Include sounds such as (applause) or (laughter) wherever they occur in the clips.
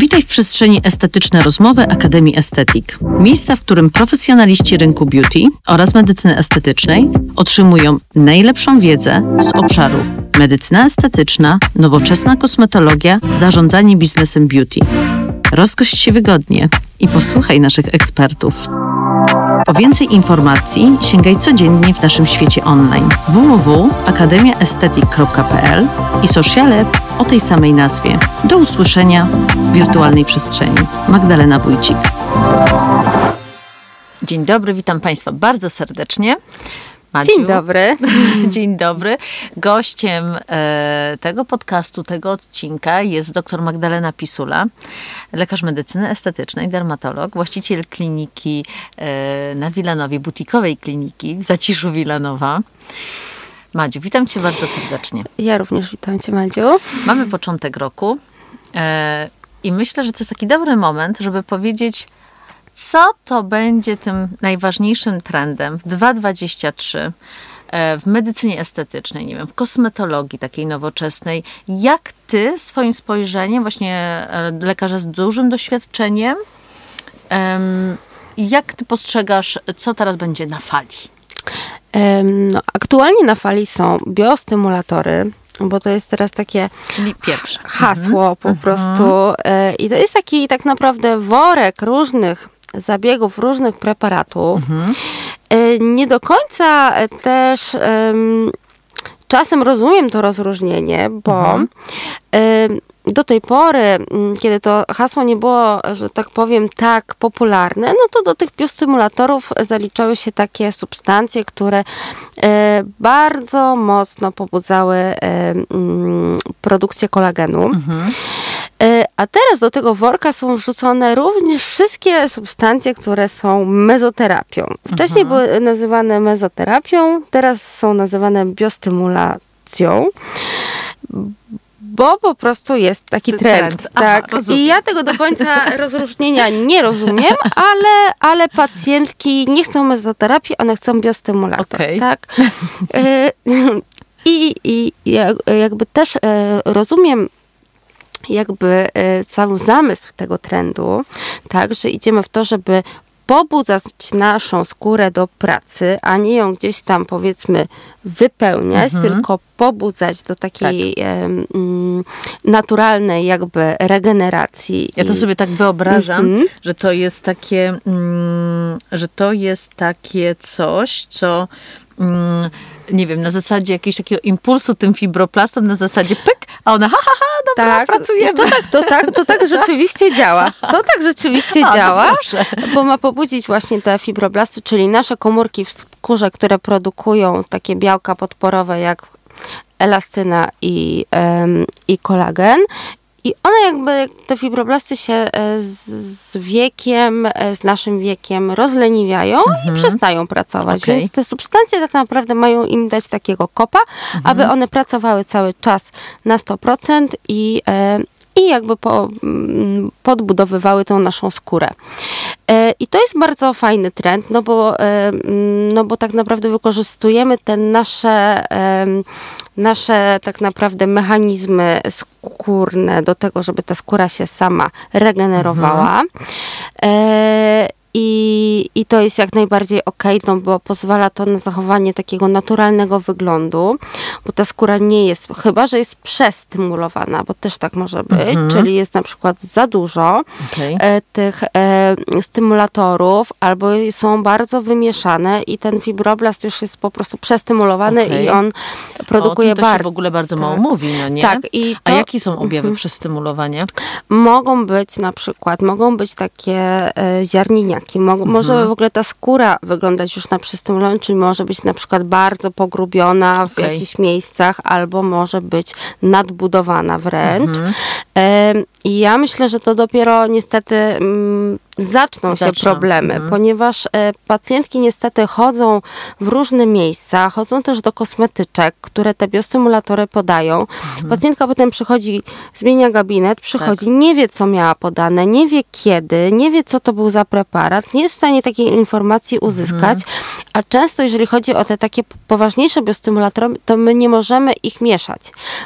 Witaj w przestrzeni estetyczne rozmowy Akademii Estetik. Miejsca, w którym profesjonaliści rynku beauty oraz medycyny estetycznej otrzymują najlepszą wiedzę z obszarów medycyna estetyczna, nowoczesna kosmetologia, zarządzanie biznesem beauty. Rozgość się wygodnie i posłuchaj naszych ekspertów. Po więcej informacji sięgaj codziennie w naszym świecie online www.akademiaestetyk.pl i sociale o tej samej nazwie. Do usłyszenia w wirtualnej przestrzeni. Magdalena Wójcik. Dzień dobry, witam Państwa bardzo serdecznie. Dzień dobry. (laughs) Dzień dobry. Gościem e, tego podcastu, tego odcinka jest dr Magdalena Pisula, lekarz medycyny estetycznej, dermatolog, właściciel kliniki e, na Wilanowie, butikowej kliniki w Zaciszu Wilanowa. Madziu, witam Cię bardzo serdecznie. Ja również witam Cię, Madziu. Mamy początek roku e, i myślę, że to jest taki dobry moment, żeby powiedzieć, co to będzie tym najważniejszym trendem w 2023 e, w medycynie estetycznej, nie wiem, w kosmetologii takiej nowoczesnej. Jak ty swoim spojrzeniem, właśnie e, lekarza z dużym doświadczeniem, jak ty postrzegasz, co teraz będzie na fali? No, aktualnie na fali są biostymulatory, bo to jest teraz takie Czyli pierwsze. hasło mhm. po prostu. E, I to jest taki tak naprawdę worek różnych zabiegów różnych preparatów. Mhm. E, nie do końca też czasem rozumiem to rozróżnienie, bo mhm do tej pory, kiedy to hasło nie było, że tak powiem, tak popularne, no to do tych biostymulatorów zaliczały się takie substancje, które bardzo mocno pobudzały mm, produkcję kolagenu. Mhm. E, a teraz do tego worka są wrzucone również wszystkie substancje, które są mezoterapią. Wcześniej mhm. były nazywane mezoterapią, teraz są nazywane biostymulacją bo po prostu jest taki trend. trend. tak. Aha, I ja tego do końca (laughs) rozróżnienia nie rozumiem, ale, ale pacjentki nie chcą mezoterapii, one chcą biostymulator. Okay. Tak. (laughs) E, I, i jakby też e, rozumiem jakby e, cały zamysł tego trendu, tak, że idziemy w to, żeby pobudzać naszą skórę do pracy, a nie ją gdzieś tam powiedzmy wypełniać, mhm. tylko pobudzać do takiej tak. um, naturalnej jakby regeneracji. Ja to sobie tak wyobrażam, mhm. że to jest takie, um, że to jest takie coś, co um, nie wiem, na zasadzie jakiegoś takiego impulsu tym fibroplastom, na zasadzie pyk, a ona ha, ha, ha, dobra, tak, pracujemy. To tak, to tak, to tak (laughs) rzeczywiście działa. To tak rzeczywiście a, no działa, bo ma pobudzić właśnie te fibroblasty, czyli nasze komórki w skórze, które produkują takie białka podporowe jak elastyna i, um, i kolagen i one jakby, te fibroblasty się e, z wiekiem, e, z naszym wiekiem rozleniwiają mhm. i przestają pracować. Okay. Więc te substancje tak naprawdę mają im dać takiego kopa, mhm. aby one pracowały cały czas na 100% i, e, i jakby po, mm, podbudowywały tą naszą skórę. E, I to jest bardzo fajny trend, no bo, e, mm, no bo tak naprawdę wykorzystujemy te nasze, nasze tak naprawdę mechanizmy skórne do tego, żeby ta skóra się sama regenerowała. Mhm. I, I to jest jak najbardziej ok, no bo pozwala to na zachowanie takiego naturalnego wyglądu, bo ta skóra nie jest, chyba że jest przestymulowana, bo też tak może być, mhm. czyli jest na przykład za dużo okay. e, tych e, stymulatorów, albo są bardzo wymieszane i ten fibroblast już jest po prostu przestymulowany okay. i on produkuje bardzo. się w ogóle bardzo tak. mało mówi, no nie? Tak. I to, A jakie są objawy mhm. przestymulowania? Mogą być na przykład, mogą być takie e, ziarnienia Mo mhm. Może w ogóle ta skóra wyglądać już na przystymulowaną, czyli może być na przykład bardzo pogrubiona w okay. jakichś miejscach, albo może być nadbudowana wręcz. Mhm. I ja myślę, że to dopiero niestety zaczną, się problemy, mhm. ponieważ e, pacjentki niestety chodzą w różne miejsca, chodzą też do kosmetyczek, które te biostymulatory podają. Mhm. Pacjentka potem przychodzi, zmienia gabinet, przychodzi, Tak. nie wie co miała podane, nie wie kiedy, nie wie co to był za preparat, nie jest w stanie takiej informacji Mhm. uzyskać, a często jeżeli chodzi o te takie poważniejsze biostymulatory, to my nie możemy ich mieszać.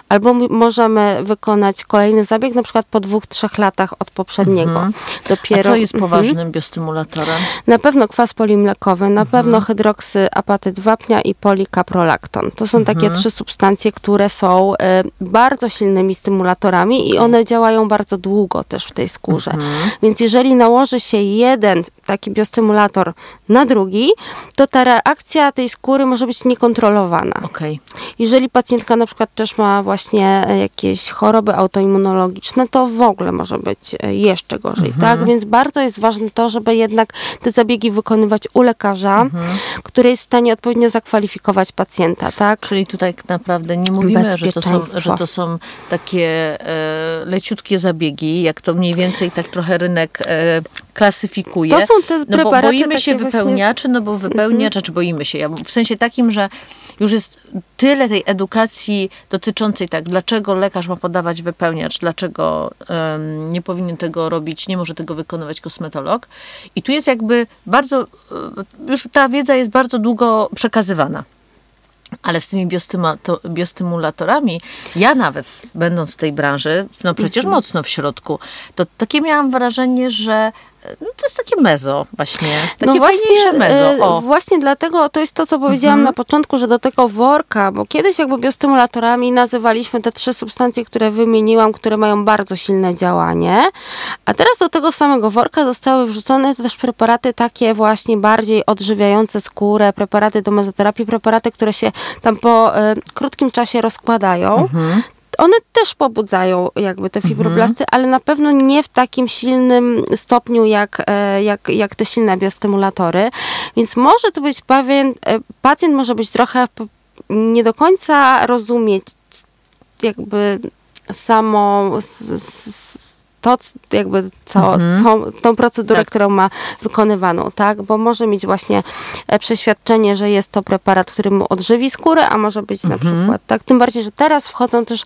Albo możemy wykonać kolejny zabieg, na przykład po dwóch, trzech latach od poprzedniego. Mhm. Dopiero, A co jest Mhm. Poważnym biostymulatorem? Na pewno kwas polimlekowy, na Mhm. pewno hydroksyapatyt wapnia i polikaprolakton. To są takie Mhm. trzy substancje, które są e, bardzo silnymi stymulatorami i one działają bardzo długo też w tej skórze. Mhm. Więc jeżeli nałoży się jeden taki biostymulator na drugi, to ta reakcja tej skóry może być niekontrolowana. Okej. Jeżeli pacjentka na przykład też ma właśnie e, jakieś choroby autoimmunologiczne, to w ogóle może być e, jeszcze gorzej, tak? Więc bardzo jest ważne to, żeby jednak te zabiegi wykonywać u lekarza, który jest w stanie odpowiednio zakwalifikować pacjenta, tak? Czyli tutaj tak naprawdę nie mówimy, że to są, że to są takie e, leciutkie zabiegi, jak to mniej więcej tak trochę rynek e, klasyfikuje. To są te no bo boimy się takie właśnie- Mhm. wypełniaczy, no bo wypełniacz, czy boimy się. Ja, w sensie takim, że już jest tyle tej edukacji dotyczącej tak, dlaczego lekarz ma podawać wypełniacz, dlaczego em, nie powinien tego robić, nie może tego wykonywać kosmetolog. I tu jest jakby bardzo, e, już ta wiedza jest bardzo długo przekazywana. Ale z tymi biostymulatorami, ja nawet będąc w tej branży, no przecież Mhm. mocno w środku, to takie miałam wrażenie, że no to jest takie mezo właśnie. Takie no właśnie, mezo. e, O. właśnie dlatego to jest to, co powiedziałam Mhm. na początku, że do tego worka, bo kiedyś jakby biostymulatorami nazywaliśmy te trzy substancje, które wymieniłam, które mają bardzo silne działanie, a teraz do tego samego worka zostały wrzucone też preparaty takie właśnie bardziej odżywiające skórę, preparaty do mezoterapii, preparaty, które się tam po e, krótkim czasie rozkładają. Mhm. One też pobudzają jakby te fibroblasty, ale na pewno nie w takim silnym stopniu jak, e, jak, jak te silne biostymulatory. Więc może to być pewien, e, pacjent może być trochę nie do końca rozumieć jakby samo s- s- to, jakby co, co, tą procedurę, Tak. którą ma wykonywaną, tak? Bo może mieć właśnie e, przeświadczenie, że jest to preparat, który mu odżywi skórę, a może być na przykład, tak? Tym bardziej, że teraz wchodzą też,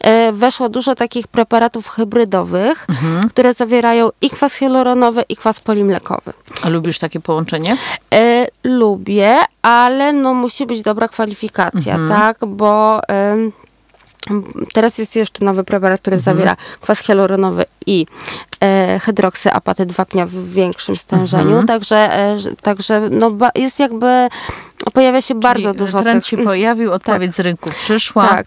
e, weszło dużo takich preparatów hybrydowych, które zawierają i kwas hialuronowy, i kwas polimlekowy. A lubisz takie połączenie? E, lubię, ale no musi być dobra kwalifikacja, tak? Bo em, teraz jest jeszcze nowy preparat, który zawiera kwas hialuronowy i e, hydroksyapatyt wapnia w większym stężeniu, także, e, że- także no, ba, jest jakby, pojawia się bardzo Czyli dużo Trend tych... się pojawił, (laughs) odpowiedź z rynku przyszła. Tak.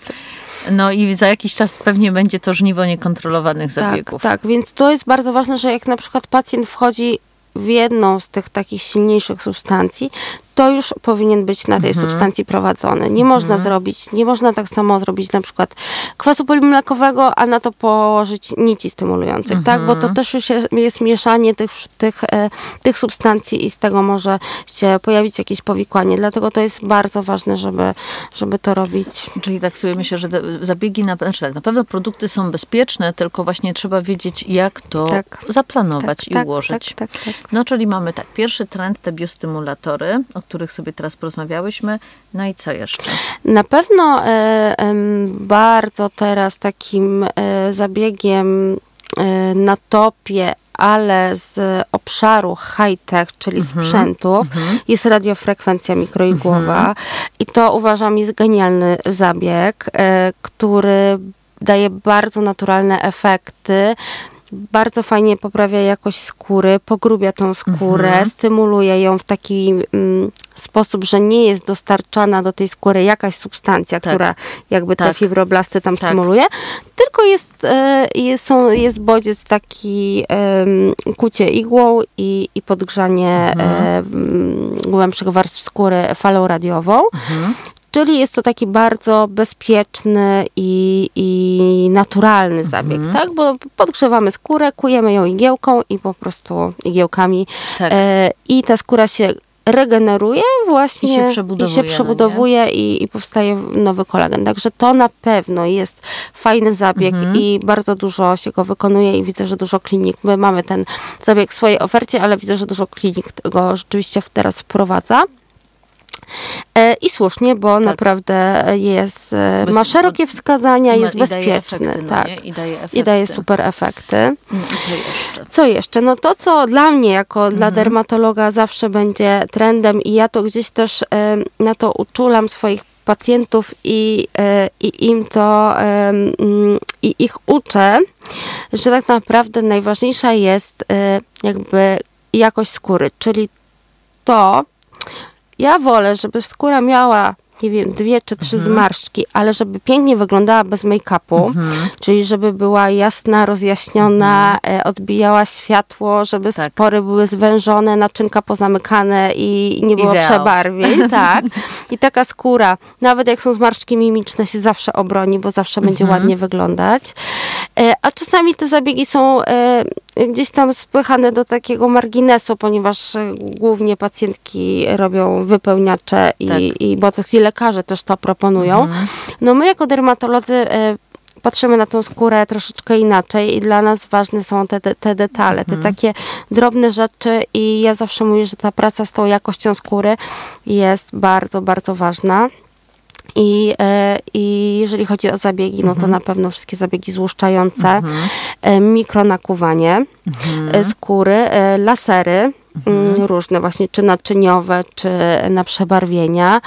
No i za jakiś czas pewnie będzie to żniwo niekontrolowanych zabiegów. Tak, tak, więc to jest bardzo ważne, że jak na przykład pacjent wchodzi w jedną z tych takich silniejszych substancji, to już powinien być na tej substancji prowadzony. Nie można zrobić, nie można tak samo zrobić na przykład kwasu polimlekowego, a na to położyć nici stymulujących, tak? Bo to też już jest- mieszanie tych, tych, e, tych substancji i z tego może się pojawić jakieś powikłanie. Dlatego to jest bardzo ważne, żeby, żeby to robić. Czyli tak sobie myślę, że zabiegi, na, znaczy tak, na pewno produkty są bezpieczne, tylko właśnie trzeba wiedzieć, jak to Tak. zaplanować Tak, i tak, ułożyć. tak, tak, tak. No, czyli mamy tak, pierwszy trend, te biostymulatory, o których sobie teraz porozmawiałyśmy. No i co jeszcze? Na pewno e, bardzo teraz takim e, zabiegiem e, na topie, ale z obszaru high-tech, czyli sprzętów, jest radiofrekwencja mikroigłowa i to uważam jest genialny zabieg, który daje bardzo naturalne efekty. Bardzo fajnie poprawia jakość skóry, pogrubia tą skórę, stymuluje ją w taki mm, sposób, że nie jest dostarczana do tej skóry jakaś substancja, Tak. która jakby te Tak. fibroblasty tam Tak. stymuluje, tylko jest, e, jest, są, jest bodziec taki kucie igłą i, i podgrzanie Mhm. e, głębszych warstw skóry falą radiową. Mhm. Czyli jest to taki bardzo bezpieczny i, i naturalny zabieg, Mhm. tak? Bo podgrzewamy skórę, kujemy ją igiełką i po prostu igiełkami Tak. e, i ta skóra się regeneruje właśnie I się przebudowuje, i, się no przebudowuje i, i powstaje nowy kolagen. Także to na pewno jest fajny zabieg Mhm. i bardzo dużo się go wykonuje i widzę, że dużo klinik, my mamy ten zabieg w swojej ofercie, ale widzę, że dużo klinik go rzeczywiście teraz wprowadza. E, I słusznie, bo naprawdę jest, e, Bez- ma szerokie wskazania, ma- jest i daje bezpieczny. efekty, no tak. nie? I daje I daje efekty. super efekty. No co jeszcze? Co jeszcze? No to, co dla mnie, jako Mhm. dla dermatologa, zawsze będzie trendem, i ja to gdzieś też em, na to uczulam swoich pacjentów i, e, i im to i ich uczę, że tak naprawdę najważniejsza jest e, jakby jakość skóry, czyli to, ja wolę, żeby skóra miała, nie wiem, dwie czy trzy Mhm. zmarszczki, ale żeby pięknie wyglądała bez make-upu, Mhm. czyli żeby była jasna, rozjaśniona, e, odbijała światło, żeby Tak. spory były zwężone, naczynka pozamykane i nie było Ideał. przebarwień, (laughs) tak. I taka skóra, nawet jak są zmarszczki mimiczne, się zawsze obroni, bo zawsze będzie Mhm. ładnie wyglądać. E, A czasami te zabiegi są e, gdzieś tam spychane do takiego marginesu, ponieważ głównie pacjentki robią wypełniacze i, Tak. i botoks i lekarze też to proponują. Mhm. No my jako dermatolodzy e, patrzymy na tą skórę troszeczkę inaczej i dla nas ważne są te, te, detale, te takie drobne rzeczy i ja zawsze mówię, że ta praca z tą jakością skóry jest bardzo, bardzo ważna. I, e, I jeżeli chodzi o zabiegi, no to na pewno wszystkie zabiegi złuszczające, e, mikronakuwanie e, skóry, lasery mm, różne właśnie, czy naczyniowe, czy na przebarwienia.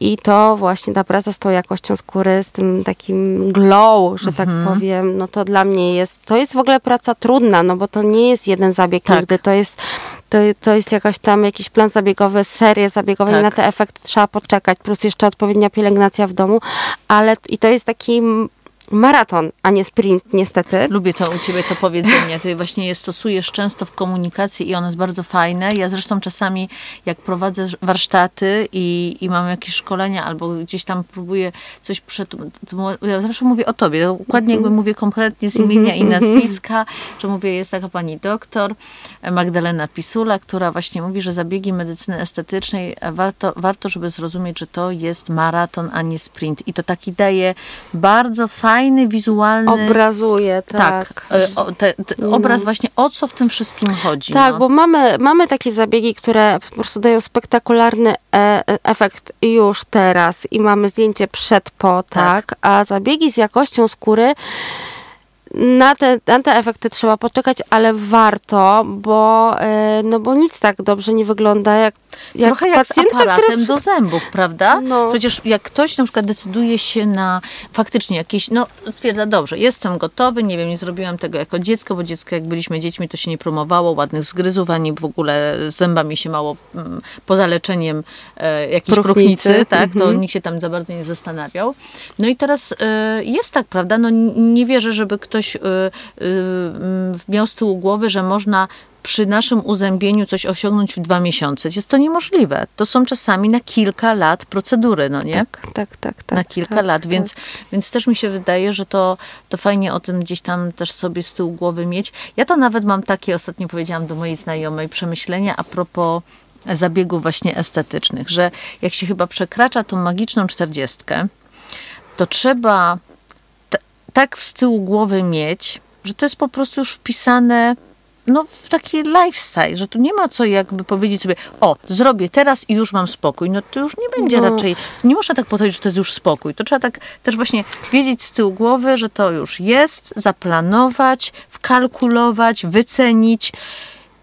I to właśnie ta praca z tą jakością skóry, z tym takim glow, że tak powiem, no to dla mnie jest, to jest w ogóle praca trudna, no bo to nie jest jeden zabieg Tak. nigdy, to jest to, to jest jakaś tam jakiś plan zabiegowy, serie zabiegowe i Tak. na te efekty trzeba poczekać, plus jeszcze odpowiednia pielęgnacja w domu, ale i to jest taki maraton, a nie sprint niestety. Lubię to u ciebie to powiedzenie. Ty właśnie je stosujesz często w komunikacji i ono jest bardzo fajne. Ja zresztą czasami jak prowadzę warsztaty i, i mam jakieś szkolenia albo gdzieś tam próbuję coś przed... to Ja zawsze mówię o tobie. Dokładnie jakby mówię kompletnie z imienia i nazwiska, że mówię, jest taka pani doktor Magdalena Pisula, która właśnie mówi, że zabiegi medycyny estetycznej warto, warto żeby zrozumieć, że to jest maraton, a nie sprint. I to taki daje bardzo fajny, wizualny... Obrazuje, tak. Tak, e, o, te, te, obraz właśnie o co w tym wszystkim chodzi. Tak, no. bo mamy, mamy takie zabiegi, które po prostu dają spektakularny e, efekt już teraz i mamy zdjęcie przed, po, tak, Tak. a zabiegi z jakością skóry na te, na te efekty trzeba poczekać, ale warto, bo, e, no bo nic tak dobrze nie wygląda jak, jak Trochę jak z aparatem która... do zębów, prawda? No. Przecież jak ktoś na przykład decyduje się na faktycznie jakieś, no stwierdza, dobrze, jestem gotowy, nie wiem, nie zrobiłam tego jako dziecko, bo dziecko jak byliśmy dziećmi, to się nie promowało ładnych zgryzów, ani w ogóle zębami się mało, mm, poza leczeniem e, jakiejś Próchnicy. próchnicy, tak, to Mhm. nikt się tam za bardzo nie zastanawiał. No i teraz e, jest tak, prawda, no nie wierzę, żeby ktoś e, e, m, miał z tyłu głowy, że można przy naszym uzębieniu coś osiągnąć w dwa miesiące. Jest to niemożliwe. To są czasami na kilka lat procedury, no nie? Tak, tak, tak, tak. na kilka tak, lat, tak. więc, więc też mi się wydaje, że to, to fajnie o tym gdzieś tam też sobie z tyłu głowy mieć. Ja to nawet mam takie, ostatnio powiedziałam do mojej znajomej, przemyślenia a propos zabiegów właśnie estetycznych, że jak się chyba przekracza tą magiczną czterdziestkę, to trzeba tak z tyłu głowy mieć, że to jest po prostu już wpisane no, w taki lifestyle, że tu nie ma co jakby powiedzieć sobie, o, zrobię teraz i już mam spokój. No to już nie będzie No. raczej, nie można tak podchodzić, że to jest już spokój. To trzeba tak też właśnie wiedzieć z tyłu głowy, że to już jest, zaplanować, wkalkulować, wycenić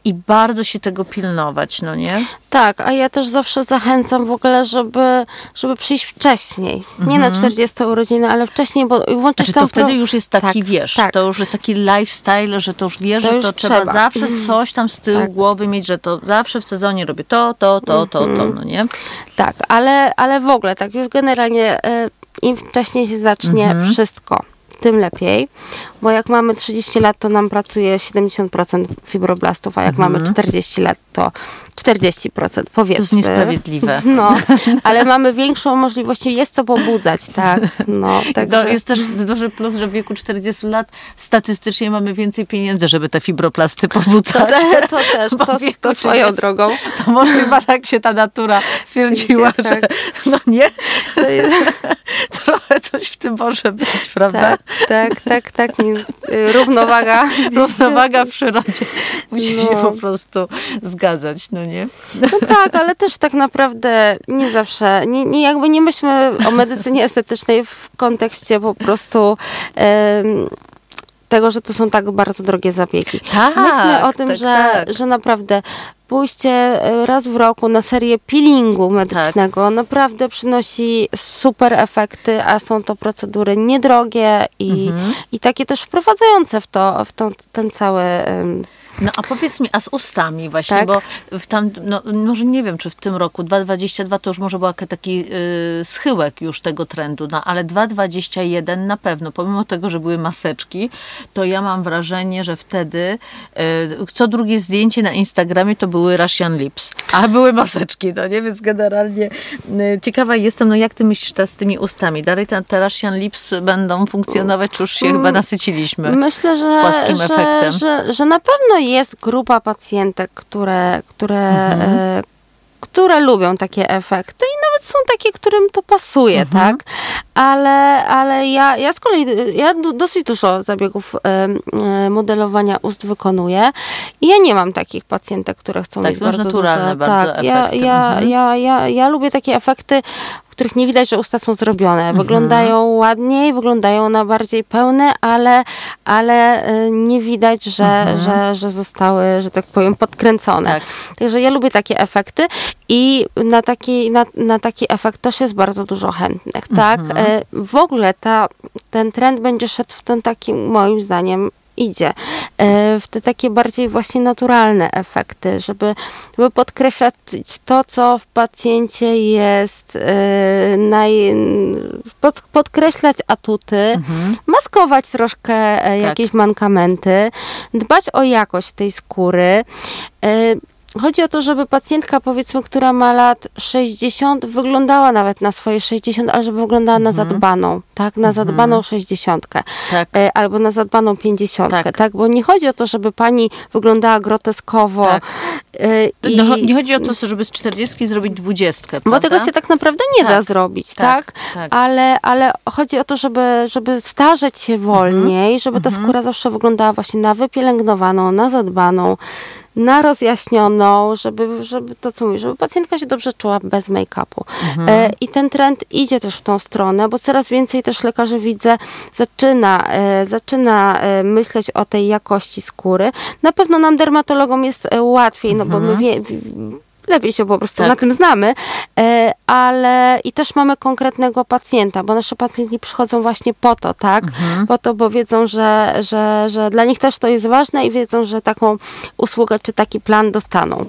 i bardzo się tego pilnować, no nie? Tak, a ja też zawsze zachęcam w ogóle, żeby, żeby przyjść wcześniej. Nie na 40 urodziny, ale wcześniej, bo włączyć Mhm. Znaczy tam to wtedy pro- już jest taki, tak, wiesz, tak. to już jest taki lifestyle, że to już wiesz, To że już to trzeba, trzeba. zawsze coś tam z tyłu Tak. głowy mieć, że to zawsze w sezonie robię to, to, to, to, to, no nie? Tak, ale, ale w ogóle, tak już generalnie e, im wcześniej się zacznie Mhm. wszystko, tym lepiej. Bo jak mamy 30 lat, to nam pracuje 70% fibroblastów, a jak Mhm. mamy 40 lat, to 40% powiedzmy. To jest niesprawiedliwe. (laughs) No, (laughs) ale mamy większą możliwość, jest co pobudzać, tak? No, (laughs) To także... jest też duży plus, że w wieku 40 lat statystycznie mamy więcej pieniędzy, żeby te fibroplasty To, pobudzać. te, to też, to, to swoją 30 drogą. To może chyba tak się ta natura stwierdziła, Tak. że no nie, To jest, trochę coś w tym może być, prawda? tak, tak, tak, tak. nie- Równowaga. (laughs) Równowaga w przyrodzie musi się No. po prostu zgadzać, no nie? No tak, ale też tak naprawdę nie zawsze, nie, nie jakby nie myślmy o medycynie estetycznej w kontekście po prostu em, tego, że to są tak bardzo drogie zabiegi. Tak, Myślmy o tym, tak, że, tak. że naprawdę pójście e, raz w roku na serię peelingu medycznego Tak. naprawdę przynosi super efekty, a są to procedury niedrogie i, Mhm. i takie też wprowadzające w to, w to, ten cały... No a powiedz mi, a z ustami właśnie, Tak. bo w tam, no może nie wiem, czy w tym roku 2,22 to już może był taki y, schyłek już tego trendu, no ale 2,21 na pewno, pomimo tego, że były maseczki, to ja mam wrażenie, że wtedy y, co drugie zdjęcie na Instagramie to były Russian Lips, a były maseczki, no nie, więc generalnie y, ciekawa jestem, no jak ty myślisz teraz z tymi ustami? Dalej te, te Russian Lips będą funkcjonować, czy już się chyba nasyciliśmy? Myślę, że, płaskim że, efektem. że, że na pewno jest grupa pacjentek, które, które, Mhm. e, które lubią takie efekty i nawet są takie, którym to pasuje, Mhm. tak? Ale, ale ja, ja z kolei, ja dosyć dużo zabiegów e, modelowania ust wykonuję i ja nie mam takich pacjentek, które chcą Tak, mieć bardzo naturalne duże, bardzo tak, ja, efekty. ja, Mhm. ja, ja, ja lubię takie efekty, których nie widać, że usta są zrobione. Mhm. Wyglądają ładniej, wyglądają na bardziej pełne, ale, ale y, nie widać, że, że, że zostały, że tak powiem, podkręcone. Mhm. Tak. Także ja lubię takie efekty i na taki, na, na taki efekt też jest bardzo dużo chętnych, tak? Mhm. E, W ogóle ta, ten trend będzie szedł w ten taki, moim zdaniem, idzie e, w te takie bardziej właśnie naturalne efekty, żeby, żeby podkreślać to, co w pacjencie jest, e, naj, pod, podkreślać atuty, Mhm. maskować troszkę e, jakieś mankamenty, dbać o jakość tej skóry. Chodzi o to, żeby pacjentka, powiedzmy, która ma lat 60, wyglądała nawet na swoje 60, ale żeby wyglądała na zadbaną, tak? Na zadbaną 60 Tak. e, albo na zadbaną 50, Tak. tak. Bo nie chodzi o to, żeby pani wyglądała groteskowo. Tak. e, i, No, nie chodzi o to, żeby z 40 zrobić 20, bo prawda? tego się tak naprawdę nie da Tak. zrobić, Tak, tak? tak. Ale, ale chodzi o to, żeby, żeby starzeć się wolniej, żeby ta skóra zawsze wyglądała właśnie na wypielęgnowaną, na zadbaną, na rozjaśnioną, żeby, żeby to co mówię, żeby pacjentka się dobrze czuła bez make-upu. E, I ten trend idzie też w tą stronę, bo coraz więcej też lekarzy widzę, zaczyna, e, zaczyna e, myśleć o tej jakości skóry. Na pewno nam dermatologom jest łatwiej, no bo my wie, w- lepiej się po prostu Tak. na tym znamy, e, ale i też mamy konkretnego pacjenta, bo nasze pacjenci przychodzą właśnie po to, tak? Po to, bo wiedzą, że, że, że dla nich też to jest ważne i wiedzą, że taką usługę czy taki plan dostaną.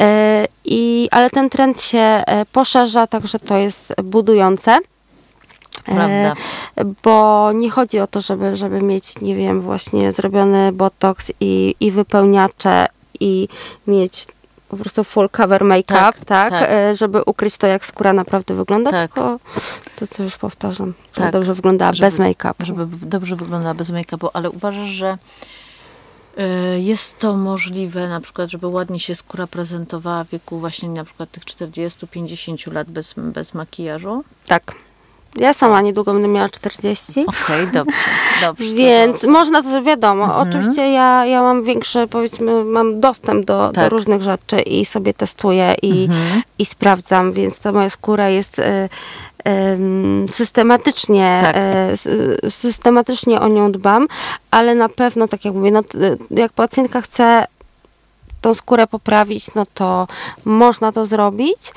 E, I, ale ten trend się e, poszerza, także to jest budujące. Prawda. bo nie chodzi o to, żeby, żeby mieć, nie wiem, właśnie zrobiony botox i, i wypełniacze i mieć po prostu full cover make-up, Tak, tak, tak. e, żeby ukryć to, jak skóra naprawdę wygląda, Tak. tylko to, co już powtarzam, żeby Tak. dobrze wyglądała Żeby- bez make-upu. Żeby dobrze wyglądała bez make-upu, ale uważasz, że y, jest to możliwe, na przykład, żeby ładnie się skóra prezentowała w wieku właśnie na przykład tych 40-50 lat bez, bez makijażu? Tak. Ja sama niedługo będę miała 40. Okej, dobrze, (laughs) dobrze. Więc można to wiadomo. Mhm. Oczywiście ja, ja mam większy, powiedzmy, mam dostęp do, do Tak. różnych rzeczy i sobie testuję i, Mhm. i sprawdzam, więc ta moja skóra jest y, systematycznie, Tak. s- systematycznie o nią dbam, ale na pewno, tak jak mówię, no, jak pacjentka chce tą skórę poprawić, no to można to zrobić.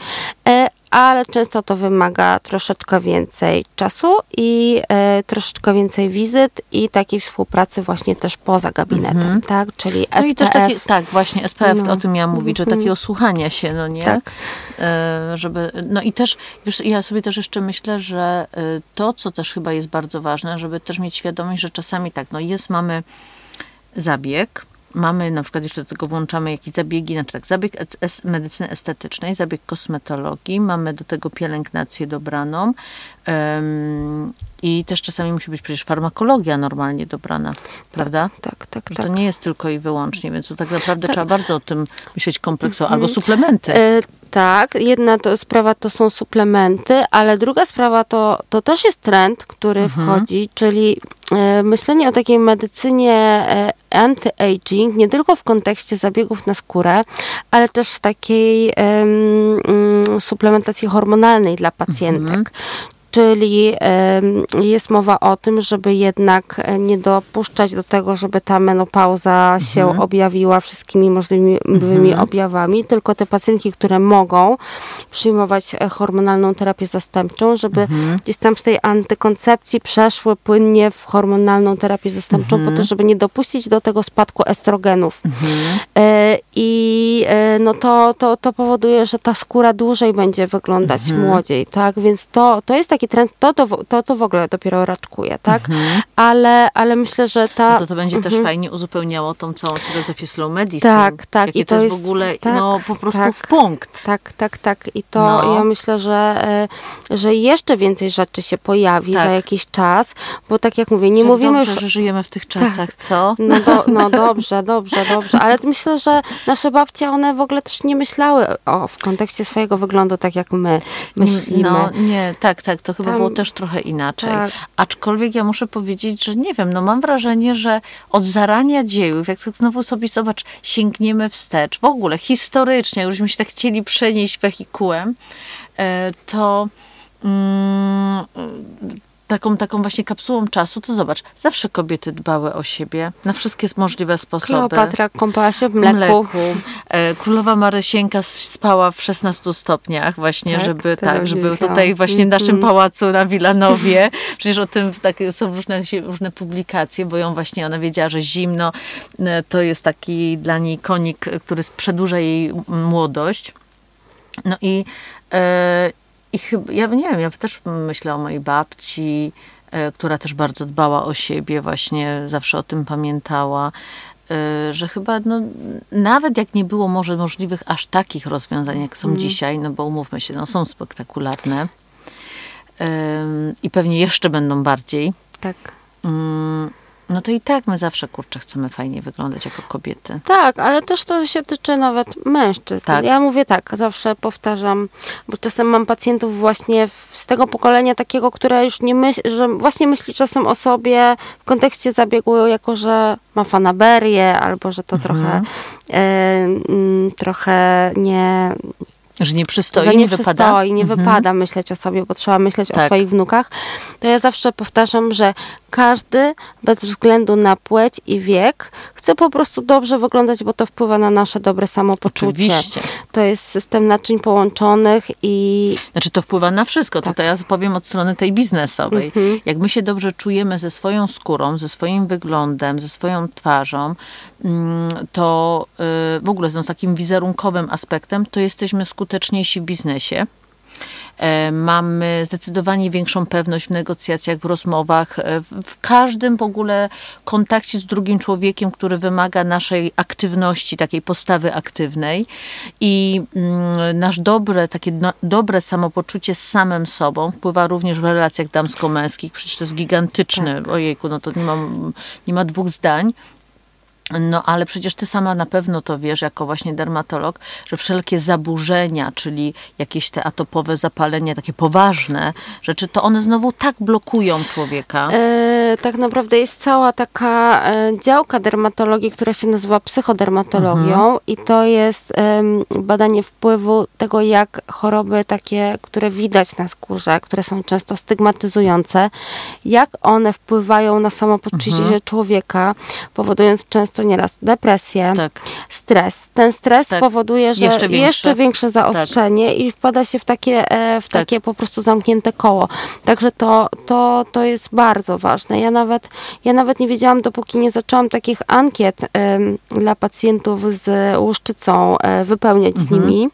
Ale często to wymaga troszeczkę więcej czasu i e, troszeczkę więcej wizyt i takiej współpracy właśnie też poza gabinetem, tak? Czyli SPF. No i też takie, tak, właśnie SPF, No. o tym miałam mówić, że takiego słuchania się, no nie? Tak. E, żeby, no i też, wiesz, ja sobie też jeszcze myślę, że e, to, co też chyba jest bardzo ważne, żeby też mieć świadomość, że czasami tak, no jest, mamy zabieg, mamy na przykład jeszcze do tego włączamy jakieś zabiegi, na przykład zabieg es- medycyny estetycznej, zabieg kosmetologii, mamy do tego pielęgnację dobraną i też czasami musi być przecież farmakologia normalnie dobrana, prawda? Tak, tak, Że tak. to nie jest tylko i wyłącznie, więc to tak naprawdę trzeba bardzo o tym myśleć kompleksowo. Albo suplementy. E, tak, jedna to sprawa to są suplementy, ale druga sprawa to, to też jest trend, który wchodzi, czyli e, myślenie o takiej medycynie e, anti-aging, nie tylko w kontekście zabiegów na skórę, ale też w takiej mm, suplementacji hormonalnej dla pacjentek. Czyli jest mowa o tym, żeby jednak e, nie dopuszczać do tego, żeby ta menopauza się objawiła wszystkimi możliwymi możliwymi objawami, tylko te pacjentki, które mogą przyjmować e, hormonalną terapię zastępczą, żeby gdzieś tam z tej antykoncepcji przeszły płynnie w hormonalną terapię zastępczą, po to, żeby nie dopuścić do tego spadku estrogenów. E, I no to, to, to powoduje, że ta skóra dłużej będzie wyglądać młodziej, tak? Więc to, to jest taki trend, to, to, w- to, to w ogóle dopiero raczkuje, tak? Ale, ale myślę, że ta... No to to będzie też fajnie uzupełniało tą całą filozofię slow medicine. Mhm. Tak, tak. Jakie I to to jest w jest- ogóle, tak, no po prostu tak. w punkt. Tak, tak, tak. I to No. ja myślę, że, e, że jeszcze więcej rzeczy się pojawi Tak. za jakiś czas, bo tak jak mówię, nie Jak mówimy dobrze, już... że żyjemy w tych czasach, co? No, do, no dobrze, dobrze, dobrze, ale myślę, że nasze babcie, one w ogóle też nie myślały o, w kontekście swojego wyglądu tak jak my myślimy. No nie, tak, tak, to chyba Tam- było też trochę inaczej. Tak. Aczkolwiek ja muszę powiedzieć, że nie wiem, no mam wrażenie, że od zarania dziejów, jak tak znowu sobie zobacz, sięgniemy wstecz, w ogóle historycznie, jakbyśmy się tak chcieli przenieść wehikułem, e, to mm, taką, taką właśnie kapsułą czasu, to zobacz, zawsze kobiety dbały o siebie na wszystkie możliwe sposoby. Kleopatra kąpała się w mleku. E, Królowa Marysienka spała w 16 stopniach właśnie, Tak, żeby tak, żeby tutaj właśnie w naszym Mhm. pałacu na Wilanowie, (laughs) przecież o tym takie są różne, różne publikacje, bo ją właśnie ona wiedziała, że zimno e, to jest taki dla niej konik, który przedłuża jej młodość. No i, e, i chyba, ja nie wiem, ja też myślę o mojej babci, e, która też bardzo dbała o siebie, właśnie zawsze o tym pamiętała, e, że chyba no, nawet jak nie było może możliwych aż takich rozwiązań, jak są dzisiaj, no bo umówmy się, no są spektakularne i pewnie jeszcze będą bardziej, Tak. Ym, no to i tak my zawsze, kurczę, chcemy fajnie wyglądać jako kobiety. Tak, ale też to się tyczy nawet mężczyzn. Tak. Ja mówię tak, zawsze powtarzam, bo czasem mam pacjentów właśnie z tego pokolenia takiego, które już nie myśli, że właśnie myśli czasem o sobie w kontekście zabiegu, jako że ma fanaberię, albo że to trochę, e, mm, trochę nie, Że nie przystoi, że nie, nie wypada. przystoi, nie wypada myśleć o sobie, bo trzeba myśleć o Tak. swoich wnukach, to ja zawsze powtarzam, że każdy bez względu na płeć i wiek chce po prostu dobrze wyglądać, bo to wpływa na nasze dobre samopoczucie. Oczywiście. To jest system naczyń połączonych i Znaczy to wpływa na wszystko. Tak. Tutaj ja powiem od strony tej biznesowej. Mhm. Jak my się dobrze czujemy ze swoją skórą, ze swoim wyglądem, ze swoją twarzą, mm, to y, w ogóle z takim wizerunkowym aspektem, to jesteśmy skuteczniejsi w biznesie. E, Mamy zdecydowanie większą pewność w negocjacjach, w rozmowach, e, w, każdym w ogóle kontakcie z drugim człowiekiem, który wymaga naszej aktywności, takiej postawy aktywnej. I mm, nasz dobre, takie dobre samopoczucie z samym sobą wpływa również w relacjach damsko-męskich. Przecież to jest gigantyczny, ojejku, no to nie ma, nie ma dwóch zdań. No ale przecież ty sama na pewno to wiesz, jako właśnie dermatolog, że wszelkie zaburzenia, czyli jakieś te atopowe zapalenia, takie poważne rzeczy, to one znowu tak blokują człowieka. e, tak naprawdę jest cała taka e, działka dermatologii, która się nazywa psychodermatologią Mhm. i to jest badanie wpływu tego, jak choroby takie, które widać na skórze, które są często stygmatyzujące, jak one wpływają na samopoczucie Mhm. człowieka, powodując często nieraz depresję, Tak. stres. Ten stres Tak. powoduje, że Jeszcze jeszcze większe. większe, zaostrzenie i wpada się w takie, e, w Tak. takie po prostu zamknięte koło. Także to, to, to jest bardzo ważne. Ja nawet, ja nawet nie wiedziałam, dopóki nie zaczęłam takich ankiet dla pacjentów z łuszczycą e, wypełniać z Mhm. nimi.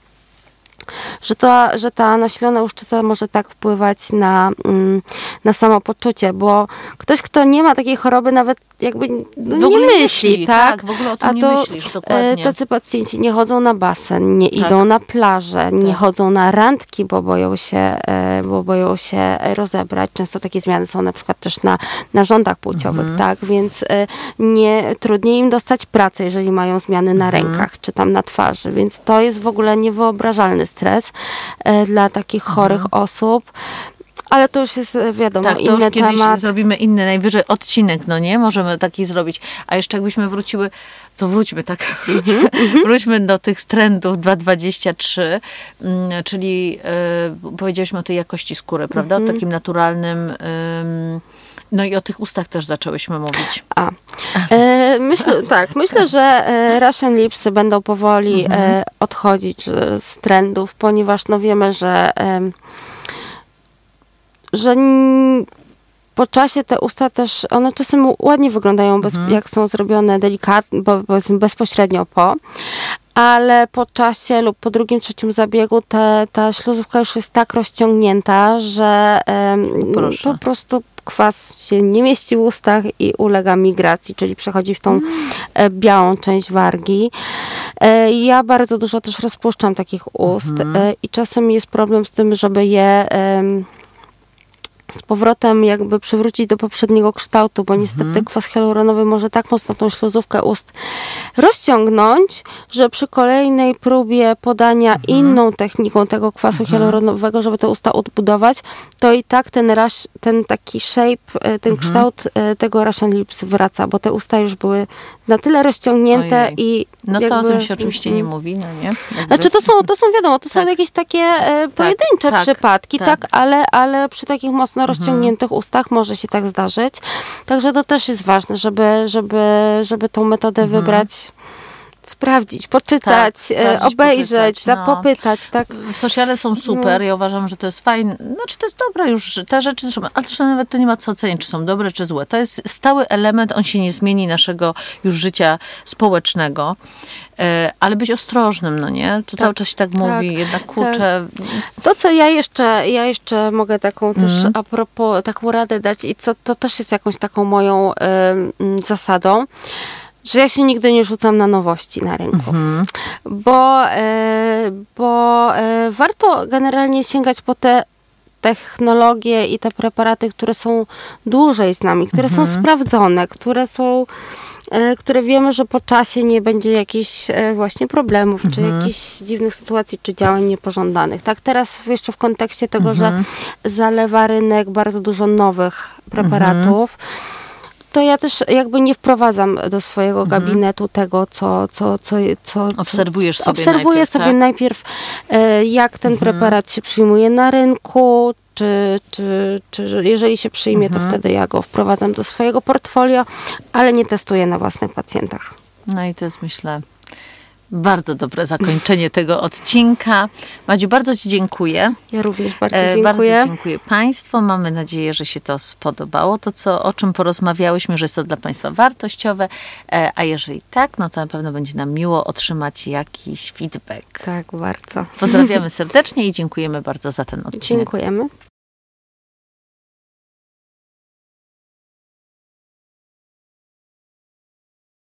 Że ta, że ta nasilona łuszczyca może tak wpływać na, mm, na samopoczucie, bo ktoś, kto nie ma takiej choroby, nawet jakby no, nie myśli, tak? W ogóle o tym A nie to myślisz, dokładnie. e, tacy pacjenci nie chodzą na basen, nie Tak. idą na plażę, nie Tak. chodzą na randki, bo boją się, e, bo boją się rozebrać. Często takie zmiany są na przykład też na narządach płciowych, Mhm. tak? Więc e, nie, trudniej im dostać pracę, jeżeli mają zmiany na Mhm. rękach czy tam na twarzy. Więc to jest w ogóle niewyobrażalny stres e, dla takich chorych osób. Ale to już jest, e, wiadomo, Mhm. Tak, to inny już kiedyś temat. zrobimy inny, najwyżej odcinek, no nie? Możemy taki zrobić. A jeszcze jakbyśmy wróciły, to wróćmy tak, (laughs) Mhm, wróćmy do tych trendów 2.23, mm, czyli y, powiedzieliśmy o tej jakości skóry, prawda? Mhm. O takim naturalnym... ym, no i o tych ustach też zaczęłyśmy mówić. A. E, myślę, tak, myślę, że e, Russian Lipsy będą powoli e, odchodzić e, z trendów, ponieważ no wiemy, że, że po czasie te usta też, one czasem ładnie wyglądają, bez, jak są zrobione delikatnie, bo, powiedzmy bezpośrednio po, ale po czasie lub po drugim, trzecim zabiegu te, ta śluzówka już jest tak rozciągnięta, że Proszę. po prostu kwas się nie mieści w ustach i ulega migracji, czyli przechodzi w tą e, białą część wargi. E, ja bardzo dużo też rozpuszczam takich ust e, i czasem jest problem z tym, żeby je z powrotem jakby przywrócić do poprzedniego kształtu, bo niestety kwas hialuronowy może tak mocno tą śluzówkę ust rozciągnąć, że przy kolejnej próbie podania inną techniką tego kwasu hialuronowego, żeby te usta odbudować, to i tak ten, rush, ten taki shape, e, ten kształt e, tego Russian Lips wraca, bo te usta już były na tyle rozciągnięte Ojej. i No to o jakby- tym się oczywiście nie Mm. mówi, no nie? Jakby- znaczy to są, to są wiadomo, to są Tak. jakieś takie e, pojedyncze tak, przypadki, tak. Mhm. tak, ale, ale przy takich mocno rozciągniętych ustach może się tak zdarzyć. Także to też jest ważne, żeby, żeby, żeby tą metodę Mhm. wybrać, sprawdzić, poczytać, Tak, sprawdzić, obejrzeć, poczytać, no. zapopytać, tak. Sociale są super, ja uważam, że to jest fajne. Znaczy to jest dobre już, że te rzeczy, zresztą, ale zresztą nawet to nie ma co ocenić, czy są dobre, czy złe. To jest stały element, on się nie zmieni naszego już życia społecznego. E, ale być ostrożnym, no nie? To cały czas się tak, mówi, jednak kurczę, To, co ja jeszcze, ja jeszcze mogę taką też Mhm. a propos, taką radę dać i co to też jest jakąś taką moją em, zasadą, że ja się nigdy nie rzucam na nowości na rynku. Mhm. Bo, e, bo e, warto generalnie sięgać po te technologie i te preparaty, które są dłużej z nami, które Mhm. są sprawdzone, które są e, które wiemy, że po czasie nie będzie jakichś właśnie problemów, czy Mhm. jakichś dziwnych sytuacji, czy działań niepożądanych. Tak teraz jeszcze w kontekście tego, Mhm. że zalewa rynek bardzo dużo nowych preparatów, to ja też jakby nie wprowadzam do swojego gabinetu tego, co, co, co, co Mhm. Obserwujesz co, sobie Obserwuję najpierw, sobie tak? Mhm. najpierw, e, jak ten preparat się przyjmuje na rynku, czy, czy, czy że jeżeli się przyjmie, Mhm. to wtedy ja go wprowadzam do swojego portfolio, ale nie testuję na własnych pacjentach. No i to jest, myślę, bardzo dobre zakończenie tego odcinka. Madziu, bardzo Ci dziękuję. Ja również bardzo E, dziękuję. Bardzo dziękuję Państwu. Mamy nadzieję, że się to spodobało. To, co, o czym porozmawiałyśmy, że jest to dla Państwa wartościowe. E, A jeżeli tak, no to na pewno będzie nam miło otrzymać jakiś feedback. Tak, bardzo. Pozdrawiamy serdecznie i dziękujemy bardzo za ten odcinek. Dziękujemy.